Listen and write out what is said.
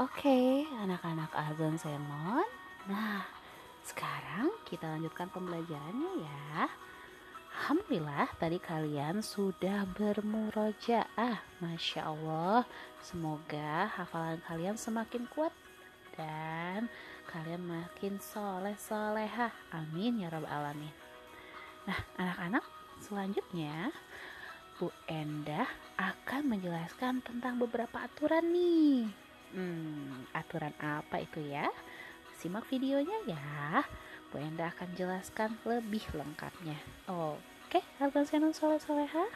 Oke, anak-anak Azan Selon. Nah, sekarang kita lanjutkan pembelajarannya ya. Alhamdulillah tadi kalian sudah bermurojaah. Masya Allah, semoga hafalan kalian semakin kuat dan kalian makin soleh solehah. Amin ya rabbal alamin. Nah, anak-anak, selanjutnya Bu Endah akan menjelaskan tentang beberapa aturan nih. Aturan apa itu ya? Simak videonya ya. Bu Enda akan jelaskan lebih lengkapnya. Oke, harga Senon Soleh Soleha.